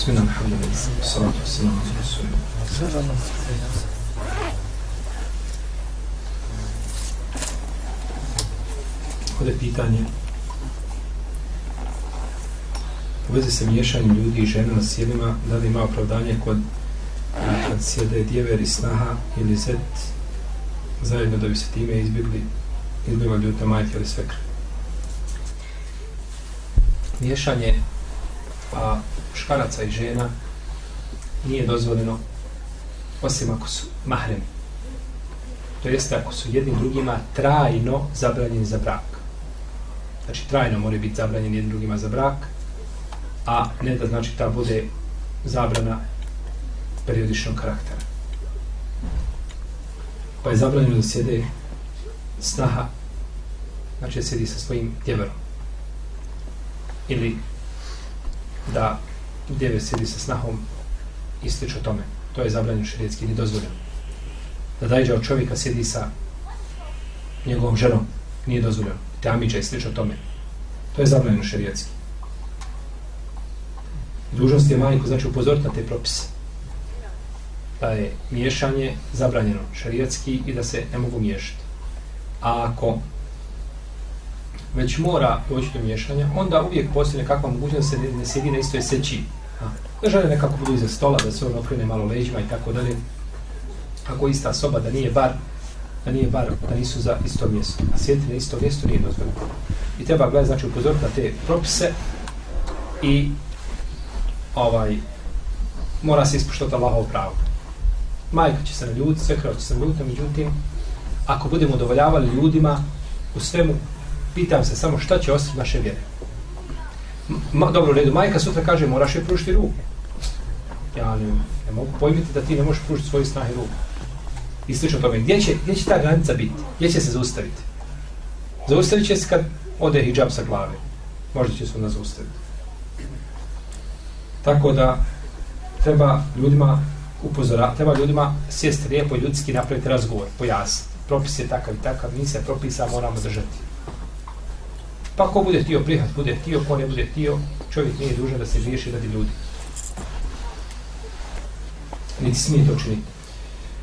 Bismillah, alhamdulillah, salatu wassalamu ala rasulillah. Ovdje pitanje u vezi sa miješanjem ljudi i žena na sjelima, da li ima opravdanje kod kad sjede djever i snaha ili zet zajedno da bi se time izbjegli izbjegla ljuta majke ili svekra. Miješanje a, muškaraca i žena nije dozvoljeno osim ako su mahremi. To jeste ako su jednim drugima trajno zabranjeni za brak. Znači trajno mora biti zabranjeni jednim drugima za brak, a ne da znači ta bude zabrana periodičnog karaktera. Pa je zabranjeno da sjede snaha, znači da sjedi sa svojim djeverom. Ili da djeve sjedi sa snahom i slično tome. To je zabranjeno širijetski, ni dozvoljeno. Da dajđa od čovjeka sjedi sa njegovom ženom, nije dozvoljeno. Te amiđa i slično tome. To je zabranjeno širijetski. Dužnost je majku, znači upozoriti na te propise. Da je miješanje zabranjeno šarijetski i da se ne mogu miješati. A ako već mora doći do miješanja, onda uvijek postoji nekakva mogućnost da se ne, sjedi na istoj seći. Da žele nekako budu iza stola, da se on okrene malo leđima i tako dalje. Ako ista soba, da nije bar, da nije bar, da nisu za isto mjesto. A sjediti na isto mjesto nije dozvoljeno. I treba gledati, znači upozoriti na te propise i ovaj, mora se ispoštovati Allahov pravo. Majka će se na ljudi, sve će se na ljudi, međutim, ako budemo udovoljavali ljudima u svemu, pitam se samo šta će ostati naše vjere. Ma, dobro, u redu, majka sutra kaže moraš je pružiti ruku. Ja ne, ne mogu pojmiti da ti ne možeš pružiti svoju snahe ruku. I slično tome, gdje će, gdje će ta granica biti? Gdje će se zaustaviti? Zaustavit će se kad ode hijab sa glave. Možda će se onda zaustaviti. Tako da treba ljudima upozora, treba ljudima sjesti lijepo i ljudski napraviti razgovor, pojasniti. Propis je takav i takav, mi se propisa moramo držati. Pa ko bude htio prihvat, bude htio, ko ne bude htio, čovjek nije dužan da se griješi radi ljudi. Niti smije to činiti.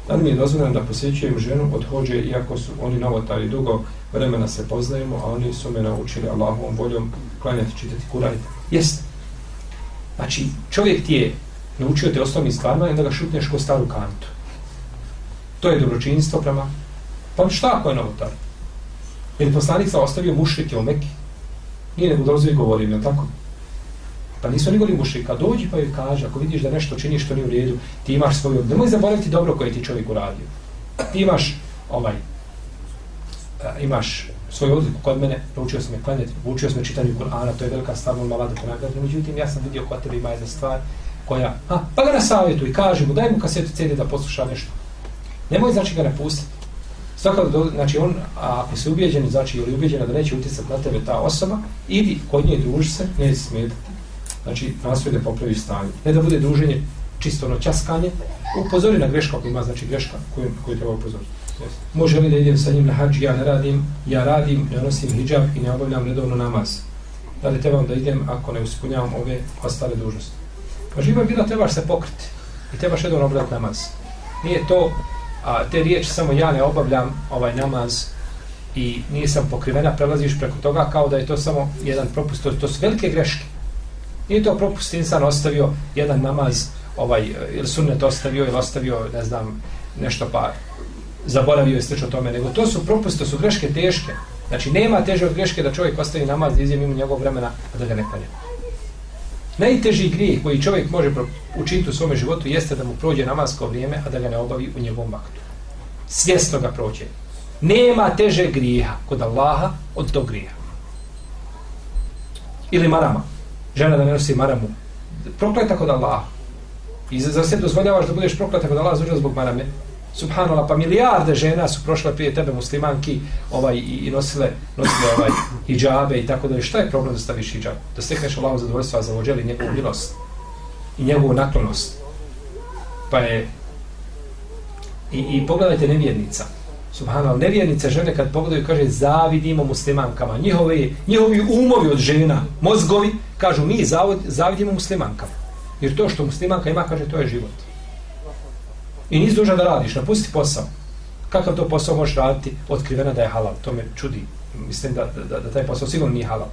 Da li mi je dozvoljeno da posjećujem ženu od hođe, iako su oni novotari dugo vremena se poznajemo, a oni su me naučili Allahovom voljom klanjati, čitati, kurati. Jeste. Znači, čovjek ti je naučio te osnovnim stvarima i onda ga šutneš ko staru kantu. To je dobročinstvo prema... Pa šta ako je novotar? Jer poslanik sam ostavio mušrike u Meki. Nije nego dolazi i govorim, je tako? Pa nisu oni govorili mušrika. Dođi pa joj kaže, ako vidiš da nešto činiš što nije u redu, ti imaš svoju... Nemoj zaboraviti dobro koje ti čovjek uradio. Ti imaš, ovaj, imaš svoju odliku kod mene, naučio sam je klanjati, učio sam je čitanju Kur'ana, to je velika stvar, mala da ponavljati. Međutim, ja sam vidio kod tebe ima jedna stvar koja, a, pa ga na savjetu i kaže mu, daj mu kasetu CD da posluša nešto. Nemoj znači ga napustiti. Svakako, do, znači on, a ako se ubijeđen, znači ili ubijeđena da neće utjecati na tebe ta osoba, idi kod nje druži se, ne smetati. Znači, nastoji da popravi stanje. Ne da bude druženje čisto ono časkanje, upozori na grešku ako ima, znači greška koju, koju treba upozoriti. Može li da idem sa njim na hađ, ja ne radim, ja radim, ne nosim hijab i ne obavljam redovno namaz. Da li trebam da idem ako ne uspunjavam ove ostale dužnosti? Pa živa bila trebaš se pokriti i trebaš redovno obrat namaz. Nije to, a te riječi samo ja ne obavljam ovaj namaz i nisam pokrivena, prelaziš preko toga kao da je to samo jedan propust, to, to su velike greške. Nije to propust, insan ostavio jedan namaz, ovaj, ili sunnet ostavio, ili ostavio, ne znam, nešto pa zaboravio je slično tome, nego to su propuste, to su greške teške. Znači, nema teže od greške da čovjek ostavi namaz da izje mimo njegovog vremena, a da ga ne klanja. Najteži grijeh koji čovjek može učiniti u svome životu jeste da mu prođe namasko vrijeme, a da ga ne obavi u njegovom vaktu. Svjesno ga prođe. Nema teže grijeha kod Allaha od tog grijeha. Ili marama. Žena da ne nosi maramu. Prokleta kod Allaha. I za, za sebe dozvoljavaš da budeš prokleta kod Allaha zbog marame. Subhanallah, pa milijarde žena su prošle prije tebe muslimanki ovaj, i, i nosile, nosile ovaj, hijabe i tako da Šta je problem da staviš hijab? Da stekneš Allahom zadovoljstva za ođeli njegovu milost i njegovu naklonost. Pa je i, i pogledajte nevjernica. Subhanallah, nevjernice žene kad pogledaju kaže zavidimo muslimankama. Njihove, njihovi umovi od žena, mozgovi, kažu mi zavod, zavidimo muslimankama. Jer to što muslimanka ima, kaže, to je život. I nisi dužan da radiš, napusti posao. Kakav to posao možeš raditi otkrivena da je halal? To me čudi. Mislim da, da, da taj posao sigurno nije halal.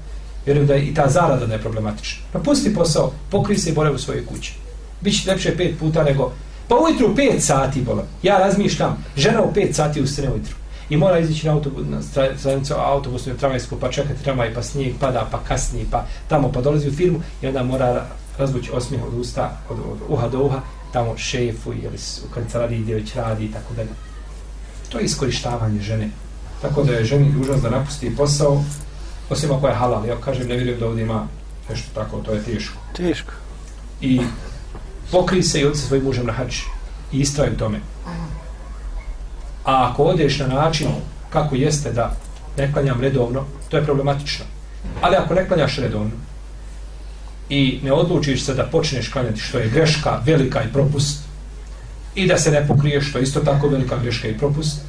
Vjerujem da je i ta zarada da je problematična. Napusti posao, pokri se i boravi u svojoj kući. Biće lepše pet puta nego... Pa ujutru pet sati, bolam. Ja razmišljam, žena u pet sati ustane ujutru. I mora izići na autobus, na stranicu autobusu, na tramvajsku, pa čekati tramvaj, pa snijeg pada, pa kasni, pa tamo, pa dolazi u firmu i onda mora razvući osmih od usta, od, od uha do uha, tamo šefu ili u kancelariji gdje već radi i tako dalje. To je iskorištavanje žene. Tako da je ženi dužnost da napusti posao, osim ako je halal. Ja kažem, ne vjerujem da ovdje ima nešto tako, to je teško. Teško. I pokri se i odse svojim mužem na hač i istraju tome. A ako odeš na način kako jeste da ne klanjam redovno, to je problematično. Ali ako ne klanjaš redovno i ne odlučiš se da počneš klanjati što je greška, velika i propust, i da se ne pokriješ, što je isto tako velika greška i propust,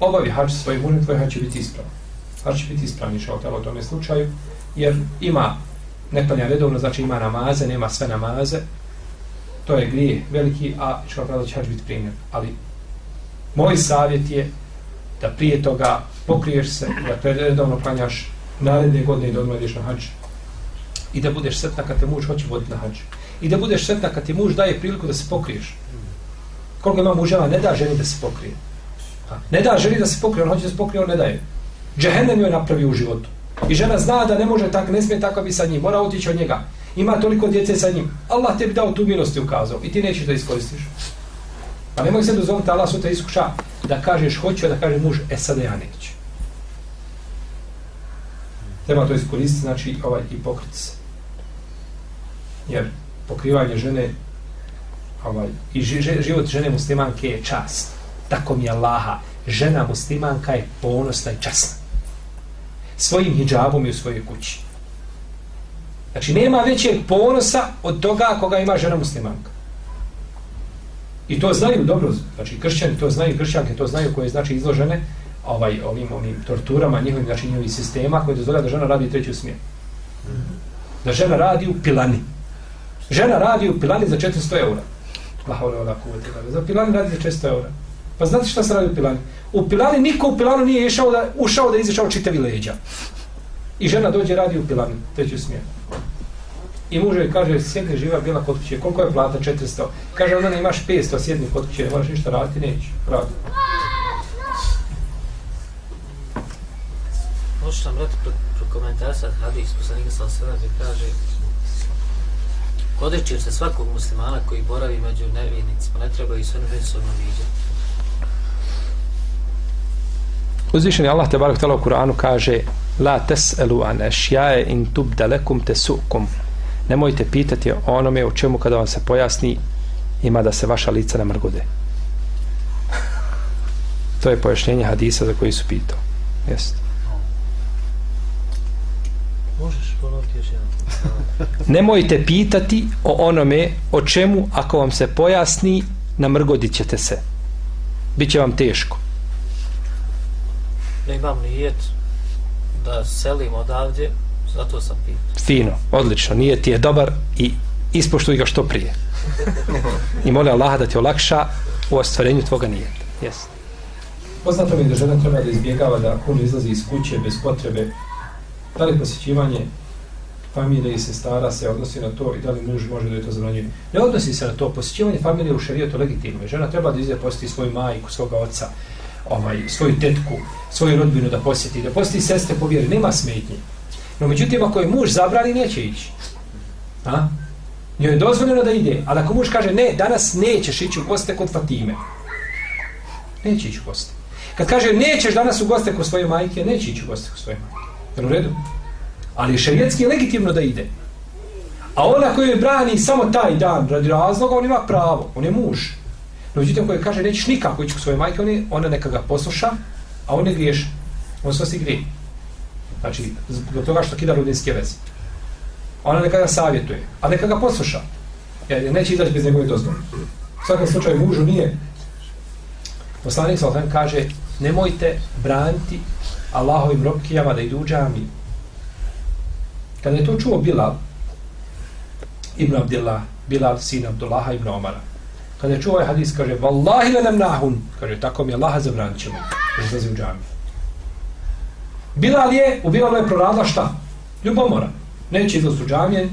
obavi hač svoj vune, tvoj hač će biti ispravan. Hač će biti ispravan, išao telo u tome slučaju, jer ima ne klanja redovno, znači ima namaze, nema sve namaze, to je grije veliki, a što pravda će hač biti primjer. Ali Moj savjet je da prije toga pokriješ se, da redovno klanjaš naredne godine i da odmah ideš na hač, I da budeš sretna kad te muž hoće voditi na hađ. I da budeš sretna kad ti muž daje priliku da se pokriješ. Koliko ima muževa, ne da ženi da se pokrije. Ne da ženi da se pokrije, on hoće da se pokrije, on ne daje. Džehennem joj napravi u životu. I žena zna da ne može tako, ne smije tako biti sa njim, mora otići od njega. Ima toliko djece sa njim. Allah tebi dao tu milost i ukazao i ti nećeš da iskoristiš. Pa nemoj se dozvoliti Allah sutra iskuša da kažeš hoću, da kaže muž, e sada ja neću. Treba to iskoristiti, znači ovaj i pokriti se. Jer pokrivanje žene ovaj, i život žene muslimanke je čast. Tako mi je Allaha. Žena muslimanka je ponosna i časna. Svojim hijabom i u svojoj kući. Znači, nema većeg ponosa od toga koga ima žena muslimanka. I to znaju dobro, znači kršćani to znaju, kršćanke to znaju koje znači izložene ovaj ovim ovim torturama njihovim znači njihovih sistema koji dozvoljavaju da žena radi treću smjenu. Da žena radi u pilani. Žena radi u pilani za 400 eura. La haula wala kuvvete Za pilani radi za 400 eura. Pa znate šta se radi u pilani? U pilani niko u pilanu nije išao da ušao da izašao čitavi leđa. I žena dođe radi u pilani treću smjenu. I muž joj kaže, sjedni živa bila kod kuće, koliko je plata? 400. Kaže, onda ne imaš 500, sjedni kod kuće, ne moraš ništa raditi, neću. Radi. Možeš nam komentar prokomentarisat hadis, poslanika sa sada kaže Odrećio se svakog muslimana koji boravi među nevjernicima, ne treba i sve međusobno viđati. Uzvišeni Allah te barak tala u Kur'anu kaže La tes'elu an ešjaje in tubda lekum tesukum nemojte pitati o onome o čemu kada vam se pojasni ima da se vaša lica ne mrgude. to je pojašnjenje hadisa za koji su pitao. Jeste. Možeš ponoviti još jedan. Nemojte pitati o onome o čemu ako vam se pojasni namrgodit ćete se. Biće vam teško. Ne imam nijet da selim odavdje Zato sam pitao. Fino, odlično, nije ti je dobar i ispoštuj ga što prije. I moli Allaha da ti olakša u ostvarenju tvoga nijeta. Yes. Poznato mi je da žena treba da izbjegava da puno izlazi iz kuće bez potrebe. Da li posjećivanje familije i sestara se odnosi na to i da li muž može da je to zabranjuje? Ne odnosi se na to. Posjećivanje familije u šarijetu legitimno. Žena treba da izde posjeti svoju majku, svoga oca, ovaj, svoju tetku, svoju rodbinu da posjeti, da posjeti sestre po vjeri. Nema smetnje. No međutim, ako je muž zabrani, neće ići. A? Njoj je dozvoljeno da ide, ali ako muž kaže, ne, danas nećeš ići u goste kod Fatime. Neće ići u goste. Kad kaže, nećeš danas u goste kod svoje majke, neće ići u goste kod svoje majke. Jel u redu? Ali je šarijetski legitimno da ide. A ona koju je brani samo taj dan radi razloga, on ima pravo. On je muž. No međutim, koji kaže, nećeš nikako ići k svoje majke, ona neka ga posluša, a on ne griješ. On sve si grije. Znači, zbog toga što kida rodinske veze. Ona neka ga savjetuje, a neka ga posluša. Jer neće izaći bez njegove dozvole. U svakom slučaju mužu nije. Poslanik Saltan kaže, nemojte braniti Allahovim robkijama da idu u džami. Kada je to čuo Bilal, Ibn Abdillah, Bilal sin Abdullaha ibn Omara. Kada je čuo ovaj hadis, kaže, Wallahi le nam nahun, kaže, tako mi je Allaha zabranit ćemo, da izlazi u džami. Bilal je, u Bilalu je proradila šta? Ljubomora. Neće izlaz u džamije.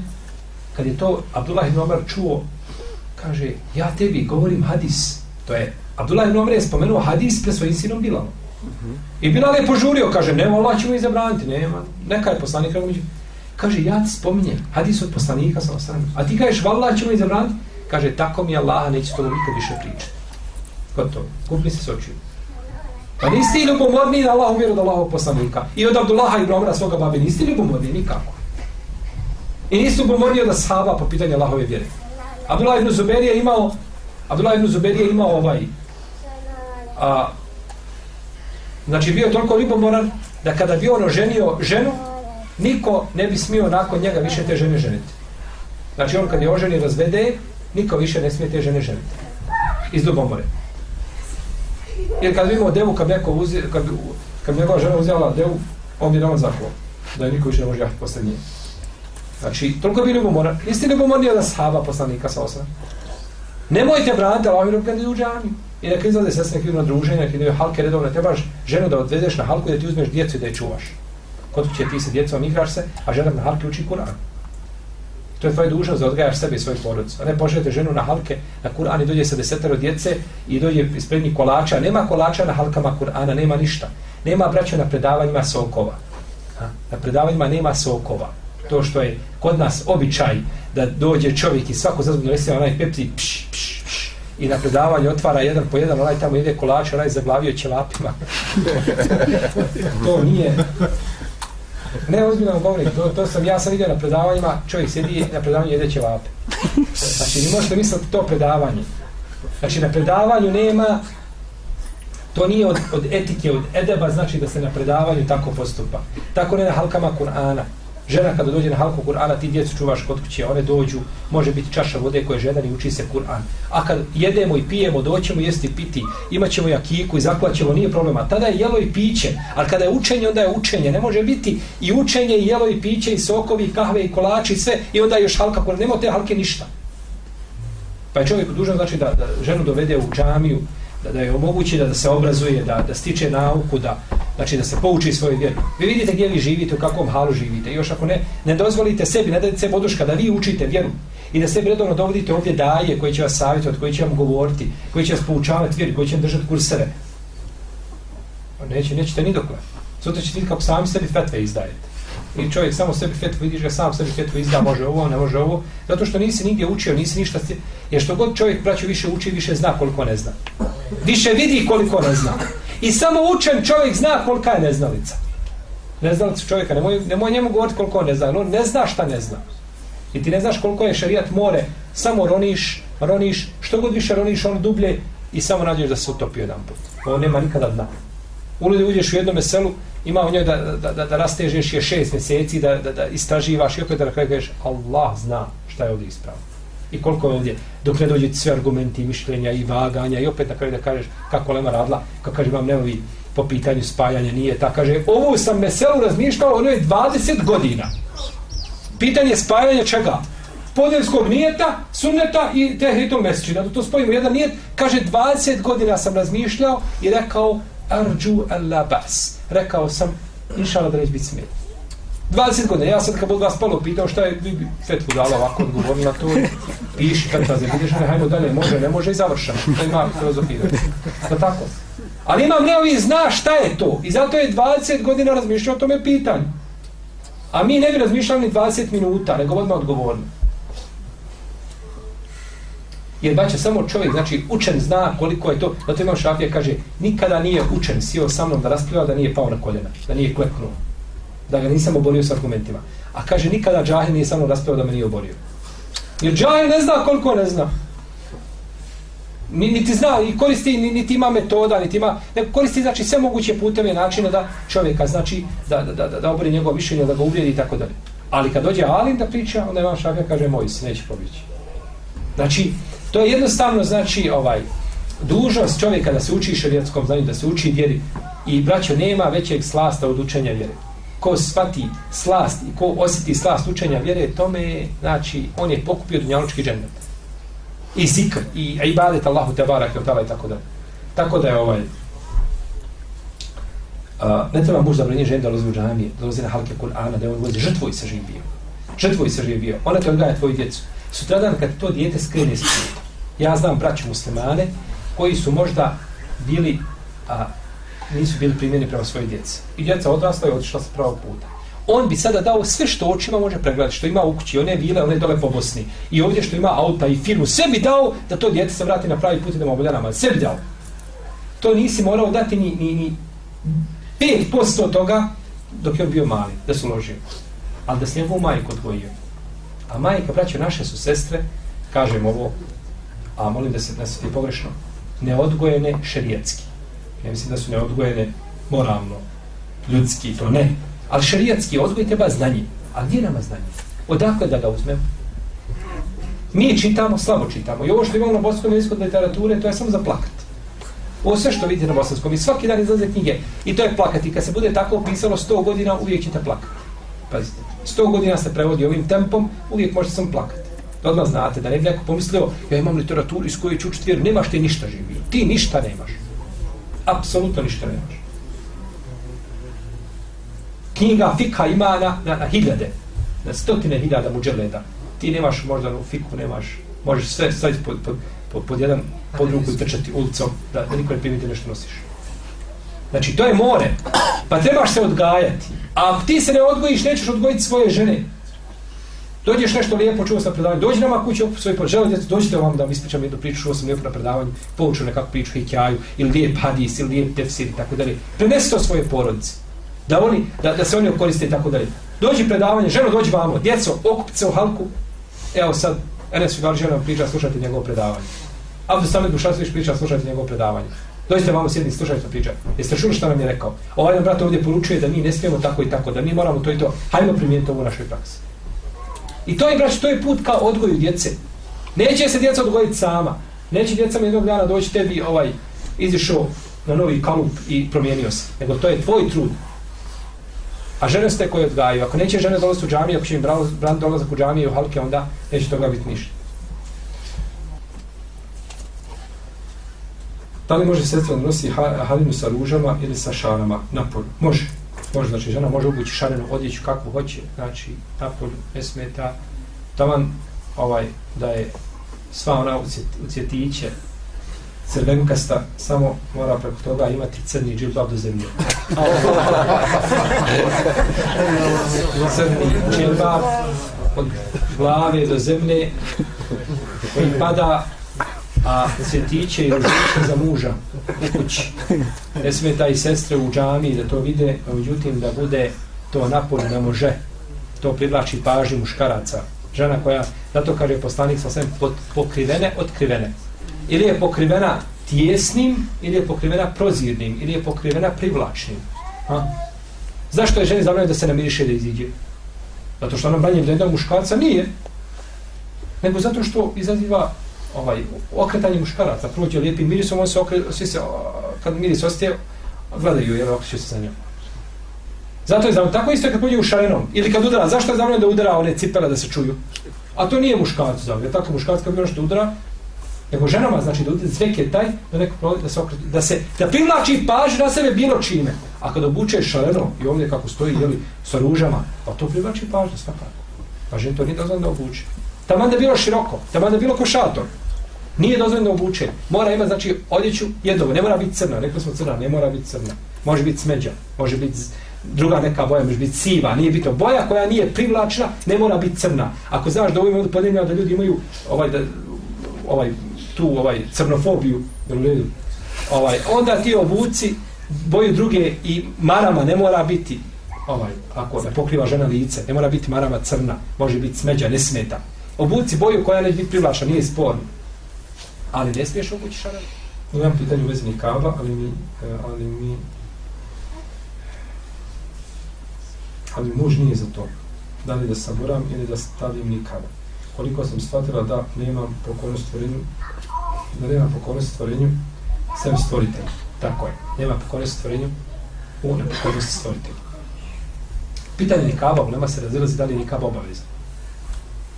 Kad je to Abdullah ibn Omar čuo, kaže, ja tebi govorim hadis. To je, Abdullah ibn Omar je spomenuo hadis pre svojim sinom Bilalom. I Bilal je požurio, kaže, nema, Allah ćemo izabraniti, nema, neka je poslanik, kaže, ja ti spominjem hadis od poslanika, sa ostanem, a ti kažeš, Allah ćemo izabraniti, kaže, tako mi Allah, neće to nikad više pričati. Gotovo, kupni se s očiju. Pa nisi ti ljubomorni da Allah vjeru da Allahog poslanika. I od Abdullaha i Bromara svoga babi, nisi ti ljubomorni nikako. I nisi ljubomorni od Ashaba po pitanju Allahove vjere. Abdullah ibn Zubair je imao Abdullah ibn Zubair je imao ovaj a, znači bio toliko ljubomoran da kada bi on oženio ženu niko ne bi smio nakon njega više te žene ženiti. Znači on kad je oženi razvede niko više ne smije te žene ženiti. Iz ljubomore. Jer kad bi imao devu, kad neko uzi, kad, kad bi njegova žena uzela devu, on bi nama zaklo. Da je niko više ne može jahti posle nje. Znači, toliko bi ljubomoran. Niste ljubomorni od ashaba poslanika sa osam. Nemojte braniti Allahom kad idu u džami. I neka izlaze sestre, neki idu na druženje, neka idu halke redovne. Trebaš ženu da odvedeš na halku i da ti uzmeš djecu i da je čuvaš. Kod će ti se djecom igraš se, a žena na halki uči Kur'an. To je tvoja dužnost da odgajaš sebe i svoj porodicu. A ne pošaljete ženu na halke na Kur'an i dođe sa desetero djece i dođe ispred njih kolača. Nema kolača na halkama Kur'ana, nema ništa. Nema braća na predavanjima sokova. Ha? Na predavanjima nema sokova. To što je kod nas običaj da dođe čovjek i svako zazbog nalesi onaj pepsi pš, pš, i na predavanju otvara jedan po jedan, onaj tamo ide kolač, onaj zaglavio ćelapima. to nije, Ne, ozbiljno govorim, to, to sam, ja sam vidio na predavanjima, čovjek sjedi na predavanju jedeće vape. Znači, vi možete misliti to predavanje. Znači, na predavanju nema, to nije od, od etike, od edeba, znači da se na predavanju tako postupa. Tako ne na halkama Kur'ana. Žena kada dođe na halku Kur'ana, ti djecu čuvaš kod kuće, one dođu, može biti čaša vode koje žena i uči se Kur'an. A kad jedemo i pijemo, doćemo jesti piti, imat ćemo jakiku i zaklaćemo, nije problema. Tada je jelo i piće, ali kada je učenje, onda je učenje. Ne može biti i učenje, i jelo i piće, i sokovi, i kahve, i kolači, sve, i onda još halka Kur'ana. Nema te halke ništa. Pa je čovjek dužan znači da, da ženu dovede u džamiju, da, da je omogući da, da se obrazuje, da, da stiče nauku, da, znači da se pouči svoje vjeri. Vi vidite gdje vi živite, u kakvom halu živite. I još ako ne, ne dozvolite sebi, ne dajte se poduška da vi učite vjeru i da sebi redovno dovodite ovdje daje koji će vas savjetovati, koji će vam govoriti, koji će vas poučavati vjeru, koji će vam držati kursere. Pa neće, nećete ni dokle. Sutra ćete vidjeti kako sami sebi fetve izdajete. I čovjek samo sebi fetvu, vidiš ga sam sebi fetvu izda, može ovo, ne može ovo. Zato što nisi nigdje učio, nisi ništa... Jer što god čovjek braću više uči, više zna koliko ne zna. Više vidi koliko ne zna. I samo učen čovjek zna kolika je neznalica. Neznalica čovjeka, nemoj, nemoj njemu govoriti koliko ne zna, on ne zna šta ne zna. I ti ne znaš koliko je šarijat more, samo roniš, roniš, što god više roniš, on dublje i samo nađeš da se utopi jedan put. On nema nikada dna. Uludi uđeš u jednom selu, ima u njoj da, da, da, da rastežeš je šest mjeseci, da, da, da istraživaš i opet da kažeš Allah zna šta je ovdje ispravno i koliko je ovdje, dok ne dođe sve argumenti, i mišljenja i vaganja i opet na kraju da kažeš kako Lema radila, kako kaže vam neovi po pitanju spajanja nije ta, kaže ovo sam meselu razmišljao, ono je 20 godina. Pitanje spajanja čega? Podeljskog nijeta, sunneta i tehritom mesečina. Da to spojimo jedan nijet, kaže 20 godina sam razmišljao i rekao arđu alla bas. Rekao sam, inšala da neće biti smetno. 20 godina, ja sad kad budu vas palo pitao šta je bi fetvu dala ovako odgovor na to, piši kad za vidiš, ne, hajmo dalje, može, ne može i završeno. To ima filozofira. Da pa tako. Ali imam neovi zna šta je to. I zato je 20 godina razmišljao o tome pitanju. A mi ne bi razmišljali ni 20 minuta, nego odmah odgovorno. Jer baće samo čovjek, znači učen zna koliko je to. Zato imam šafija, kaže, nikada nije učen sio sa mnom da raspravlja da nije pao na koljena, da nije kleknuo da ga nisam oborio s argumentima. A kaže, nikada džahil nije samo raspravio da me nije oborio. Jer džahil ne zna koliko ne zna. Ni, niti zna, i koristi, niti ima metoda, niti ima, ne, koristi, znači, sve moguće puteve i načine da čovjeka, znači, da, da, da, da obori njegovo mišljenje, da ga uvrijedi i tako dalje. Ali kad dođe Alim da priča, onda imam šafija, kaže, moj se neće pobići. Znači, to je jednostavno, znači, ovaj, dužnost čovjeka da se uči šarijetskom znanju, da se uči vjeri. I, braćo, nema većeg slasta od učenja vjeri ko svati slast i ko osjeti slast učenja vjere, tome, znači, on je pokupio dunjalučki džennet. I zikr, i ibadet Allahu te barak, i tako da. Tako da je ovaj, a, ne treba muž zabranije ženi da lozi u džamije, da lozi na halke Kur'ana, da on vozi žrtvoj se živ bio. Žrtvoj se živ bio. Ona te odgaja tvoju djecu. Sutradan kad to dijete skrene s ja znam braću muslimane koji su možda bili a, nisu bili primjeni prema svojoj djeci. I djeca odrasla i otišla sa pravog puta. On bi sada dao sve što očima može pregledati, što ima u kući, one vile, one dole po Bosni. I ovdje što ima auta i firmu, sve bi dao da to djete se vrati na pravi put i da mu obolja namaz. Sve bi dao. To nisi morao dati ni, ni, ni 5% toga dok je on bio mali, da su ložio. Ali da se njegovu majku odvojio. A majka, braćo, naše su sestre, kažem ovo, a molim da se ne sveti pogrešno, neodgojene šerijetski. Ne mislim da su neodgojene moralno, ljudski, to ne. Ali šarijatski odgoj treba znanje. A gdje nama znanje? Odakle da ga uzmemo? Mi čitamo, slabo čitamo. I ovo što imamo na bosanskom jeziku literature, to je samo za plakat. Ovo sve što vidite na bosanskom. I svaki dan izlaze knjige. I to je plakat. I kad se bude tako pisalo 100 godina, uvijek ćete plakat. Pazite. 100 godina se prevodi ovim tempom, uvijek možete samo plakati. Odmah znate da ne bi neko pomislio, ja imam literaturu iz koje ću učiti vjeru, nemaš ti ništa živio. Ti ništa nemaš. Apsolutno ništa nemaš. Knjiga fika ima na, na, na hiljade, na stotine hiljada muđeleda. Ti nemaš možda u fiku, nemaš, možeš sve staviti pod, pod, pod, pod jedan pod ruku i trčati ulicom, da, da niko ne primiti nešto nosiš. Znači, to je more. Pa trebaš se odgajati. A ti se ne odgojiš, nećeš odgojiti svoje žene. Dođeš nešto lijepo, čuo sam predavanje, dođi nama kući, opet svoj poželj, djeca, dođite vam da vam ispričam jednu priču, čuo sam lijepo na predavanju, poučio nekakvu priču, hikjaju, ili lijep hadis, ili lijep tefsir i tako dalje. Prenesi to svoje porodice. Da, oni, da, da se oni okoriste i tako dalje. Dođi predavanje, ženo, dođi vamo, djeco, okupite se u halku. Evo sad, Enes Figali žena priča, slušajte njegovo predavanje. Abdu Samed Bušasvić priča, slušajte njegovo predavanje. Dođite vamo sjedni, slušajte priča. Jeste čuli što nam je rekao? Ovaj nam brat ovdje poručuje da mi ne smijemo tako i tako, da mi moramo to i to. Hajmo primijeniti ovo u našoj praksi. I to je, braći, to je put kao odgoju djece. Neće se djeca odgojiti sama. Neće djeca mi jednog dana doći tebi ovaj, izišao na novi kalup i promijenio se. Nego to je tvoj trud. A žene ste koje odgajaju. Ako neće žene dolaziti u džamiju, ako će im bran dolazak u džamiju u halke, onda neće toga biti ništa. Da li može sestra da nosi halinu sa ružama ili sa šarama na polju? Može. Može, znači žena može obući šarenu odjeću kako hoće, znači na polju ne smeta. Taman ovaj, da je sva ona u cvjetiće crvenkasta, samo mora preko toga imati crni džilbab do zemlje. crni džilbab od glave do zemlje koji pada a se i ružiće za muža u kući. Ne smeta i sestre u džami da to vide, a međutim da bude to napolje ne može. To privlači pažnju muškaraca. Žena koja, zato kaže poslanik sa svem, pokrivene, otkrivene. Ili je pokrivena tjesnim, ili je pokrivena prozirnim, ili je pokrivena privlačnim. Ha? Zašto je ženi zabranjeno da se namiriše da iziđe? Zato što ona manje vreda muškarca nije. Nego zato što izaziva ovaj okretanje muškaraca, prođe lijepim mirisom, on se okre, svi se, kad miris ostaje, gledaju, jer okreću se za njom. Zato je zabranjeno, tako isto kad pođe u šarenom, ili kad udara, zašto je zabranjeno da udara one cipele da se čuju? A to nije muškarac zabranjeno, tako muškarac kad bilo što udara, nego ženama, znači da udara zvek je taj, da, neko, da se okreće, da se, da privlači pažnju na sebe bilo čime. A kad obuče šareno i ovdje kako stoji, jeli, sa ružama, pa to privlači pažnju svakako. Pa žen to nije dozvan da obuče. Tamo da bilo široko, tamo da bilo košator. Nije dozvoljeno obučen. Mora ima znači, odjeću jednog. Ne mora biti crna. Rekli smo crna, ne mora biti crna. Može biti smeđa. Može biti druga neka boja, može biti siva. Nije bitno. Boja koja nije privlačna, ne mora biti crna. Ako znaš da ovim ovdje podeljenja da ljudi imaju ovaj, da, ovaj, tu ovaj, crnofobiju, ovaj, onda ti obuci boju druge i marama ne mora biti ovaj, ako ne pokriva žena lice, ne mora biti marama crna, može biti smeđa, ne smeta. Obuci boju koja neće biti privlačna, nije sporno ali ne smiješ obući šarabe. Imam pitanje u vezi nikaba, ali mi, e, ali mi, ali muž nije za to. Da li da saboram ili da stavim nikada. Koliko sam shvatila da nemam pokornost stvorenju, da nemam pokornost stvorenju, sem stvoritelj. Tako je. Nema pokornost stvorenju u nepokornosti stvoritelju. Pitanje nikaba, ulema se razilazi da li je nikaba obavezan.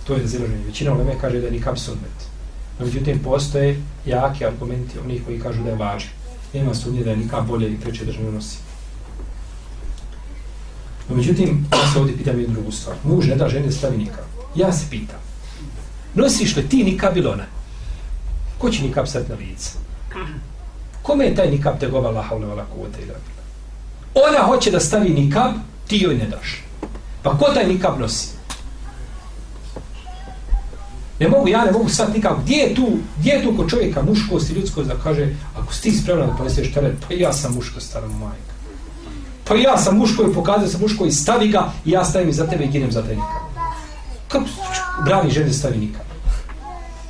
To je razilaženje. Većina ulema kaže da je nikab sunnet. No, međutim, postoje jake argumenti onih koji kažu da je vađi. Nema sumnje da je nikak bolje i preče državno nosi. No, međutim, ja se ovdje pitam jednu drugu stvar. Muž ne da žene stavi nikab. Ja se pitam. Nosiš li ti nikab ili ona? Ko će nikab sad na lice? Kome je taj nikab te gova laha vala kuvata ila Ona hoće da stavi nikab, ti joj ne daš. Pa ko taj nikab nosi? Ne mogu, ja ne mogu sad nikako. Gdje je tu, gdje je tu kod čovjeka muškost i ljudskost da kaže, ako si ti spremna da poneseš teret, pa, pa ja sam muško stara majka. Pa ja sam muško i pokazao sam muško i stavi ga i ja stavim za tebe i ginem za tebe nikad. Kako brani žene stavi nikad?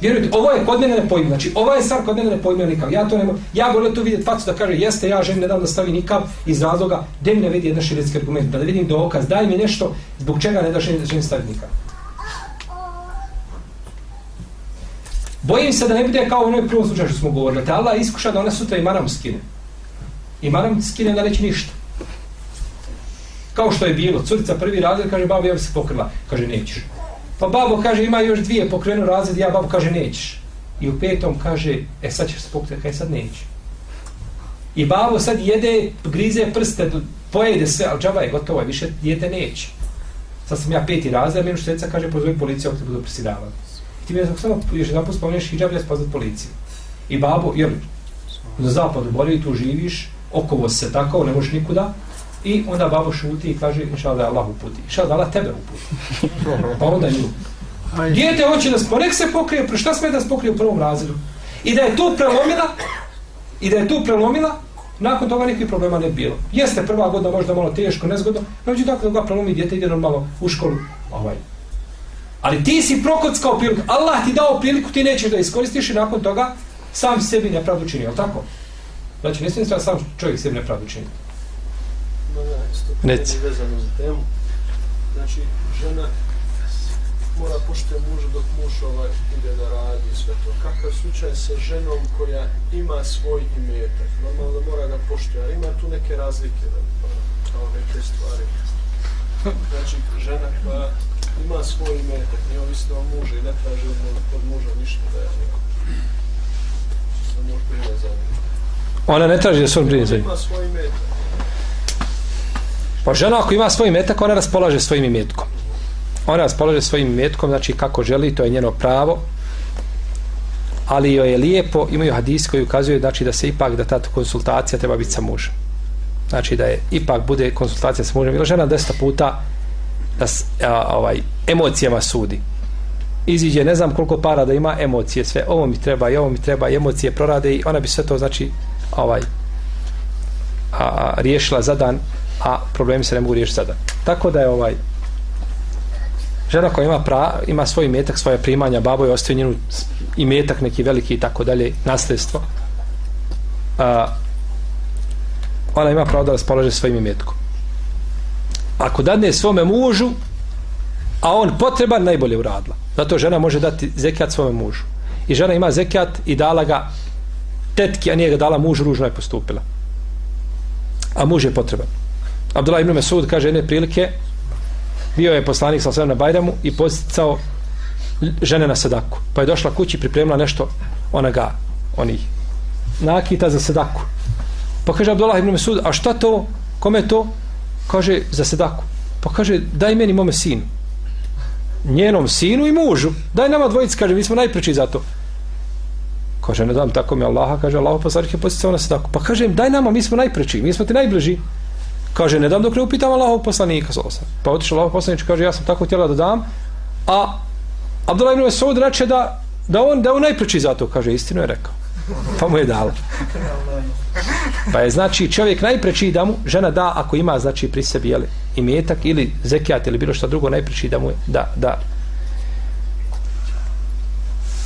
Vjerujte, ovo je kod mene ne pojma. Znači, ova je stvar kod mene ne pojma nikad. Ja to ne mogu. Ja volim tu vidjeti facu da kaže, jeste, ja želim ne dam da stavi nikad iz razloga, gdje mi ne vidi jedan širetski argument, da ne vidim dokaz, daj mi nešto zbog čega ne da želim, želim stavi nikad. Bojim se da ne bude kao u onoj prvom slučaju što smo govorili. Te Allah iskuša da ona sutra i maram skine. I maram skine da neće ništa. Kao što je bilo. Curica prvi razred kaže, babo, ja bi se pokrila. Kaže, nećeš. Pa babo kaže, ima još dvije pokrenu razred, ja babo kaže, nećeš. I u petom kaže, e sad ćeš se pokriti, kaj e, sad neće. I babo sad jede, grize prste, pojede sve, ali džaba je gotovo, više dijete neće. Sad sam ja peti razred, minu šteca kaže, pozovi policiju, ako te budu presidavali. Ti mi je samo još jedan put spomeneš hijab, ja spoznat policiju. I babo, jer na zapadu bolje tu živiš, okovo se tako, ne možeš nikuda, i onda babo šuti i kaže, inša da je Allah uputi. Inša da Allah tebe uputi. Pa onda nju. Dijete hoće da sponek se pokrije, pre šta sme da se pokrije u prvom razredu? I da je tu prelomila, i da je tu prelomila, nakon toga nikakvih problema ne bilo. Jeste prva godina možda malo teško, nezgodno, no među tako da ga prelomi dijete, ide normalno u školu, ovaj, Ali ti si prokockao priliku. Allah ti dao priliku, ti nećeš da iskoristiš i nakon toga sam sebi nepravdu čini, je tako? Znači, ne smijem sam čovjek sebi nepravdu čini. No, ja, isto Neci. vezano za temu. Znači, žena mora poštuje muža dok muž ovaj ide da radi sve to. Kakav slučaj sa ženom koja ima svoj imetak? Normalno da mora da poštuje, ali ima tu neke razlike da, kao neke stvari. Znači, žena koja ima svoj imetak, nije ovisno o mužu i ne traži od, od muža ništa da je neko. Sa muž brine za njim. Ona ne traži da se on brine za njim. Ima svoj imetak. Pa žena ako ima svoj imetak, ona raspolaže svojim imetkom. Ona raspolaže svojim imetkom, znači kako želi, to je njeno pravo. Ali joj je lijepo, imaju hadis koji ukazuju znači, da se ipak, da ta konsultacija treba biti sa mužem. Znači da je ipak bude konsultacija sa mužem. Ili žena deseta puta da a, ovaj, emocijama sudi. Iziđe, ne znam koliko para da ima emocije, sve, ovo mi treba i ovo mi treba, i emocije prorade i ona bi sve to, znači, ovaj, a, a, riješila za dan, a problemi se ne mogu riješiti za dan. Tako da je ovaj, žena koja ima, pra, ima svoj imetak, svoje primanja, babo je ostavio njenu imetak neki veliki i tako dalje, nasljedstvo, a, ona ima pravo da raspolaže svojim imetkom ako dadne svome mužu a on potreban najbolje uradila. Zato žena može dati zekijat svome mužu. I žena ima zekijat i dala ga tetki, a nije ga dala mužu ružno je postupila. A muž je potreban. Abdullah ibn Mesud kaže jedne prilike bio je poslanik sa sve na Bajramu i posticao žene na sadaku. Pa je došla kući pripremila nešto onaga, onih nakita za sadaku. Pa kaže Abdullah ibn Mesud a šta to? Kome to? Kaže za sedaku. Pa kaže daj meni mome sinu. Njenom sinu i mužu. Daj nama dvojici. Kaže mi smo najpriči za to. Kaže ne dam tako mi Allaha. Kaže Allah poslanik je posticao na sedaku. Pa kaže daj nama mi smo najpriči, mi smo ti najbliži. Kaže ne dam dok ne upitam Allahov poslanika pa otišao Allahov poslanik kaže ja sam tako htjela da dam. A Abdullah ibn Saud reče da da on da on najpriči za to. Kaže istinu je rekao pa mu je dala Pa je znači čovjek najpreči da mu žena da ako ima znači pri sebi jeli, metak ili zekijat ili bilo što drugo najpreči da mu je, da, da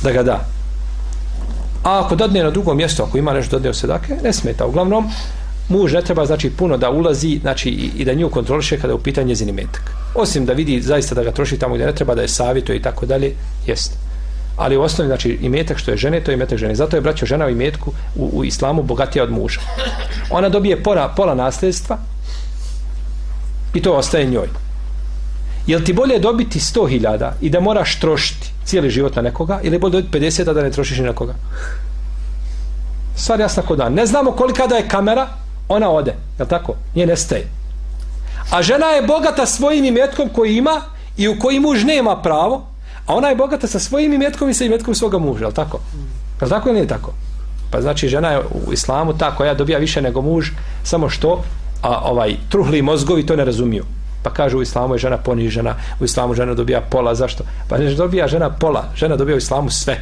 da ga da. A ako dodne na drugom mjestu, ako ima nešto dadne sedake, ne smeta. Uglavnom, muž ne treba znači puno da ulazi znači i, i da nju kontroliše kada je u pitanju njezini metak. Osim da vidi zaista da ga troši tamo gdje ne treba da je savjetuje i tako dalje, jeste ali u osnovi znači imetak što je žene to je imetak žene zato je braćo žena u imetku u, u islamu bogatija od muža ona dobije pola, pola nasljedstva i to ostaje njoj Jel ti bolje dobiti 100.000 i da moraš trošiti cijeli život na nekoga ili bolje dobiti 50 a da ne trošiš ni na koga? Stvar jasna kod dan. Ne znamo kolika da je kamera, ona ode. Je tako? Nije nestaje. A žena je bogata svojim imetkom koji ima i u koji muž nema pravo, a ona je bogata sa svojim imetkom i sa imetkom svoga muža. Je tako? Je tako ili nije tako? Pa znači žena je u islamu ta koja dobija više nego muž, samo što a, ovaj truhli mozgovi to ne razumiju. Pa kaže u islamu je žena ponižena, u islamu žena dobija pola, zašto? Pa ne dobija žena pola, žena dobija u islamu sve.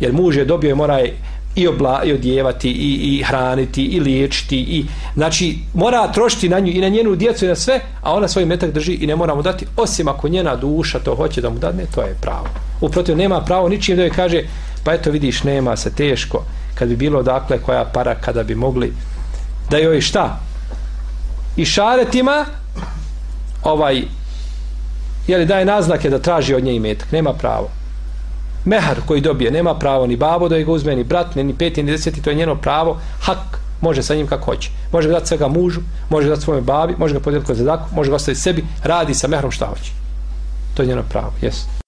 Jer muž je dobio i mora je i, obla, i odjevati, i, i hraniti, i liječiti, i, znači mora trošiti na nju i na njenu djecu i na sve, a ona svoj metak drži i ne mora mu dati, osim ako njena duša to hoće da mu dadne, to je pravo. Uprotiv, nema pravo ničim da joj kaže, pa eto vidiš, nema se teško, kad bi bilo dakle koja para, kada bi mogli da joj šta? I šaretima ovaj je li daje naznake da traži od nje imetak, nema pravo mehar koji dobije, nema pravo ni babo da ga uzme, ni brat, ni peti, ni deseti, to je njeno pravo, hak, može sa njim kako hoće. Može ga dati svega mužu, može ga dati svojoj babi, može ga podijeliti kod zadaku, može ga ostaviti sebi, radi sa mehrom šta hoće. To je njeno pravo, jesu.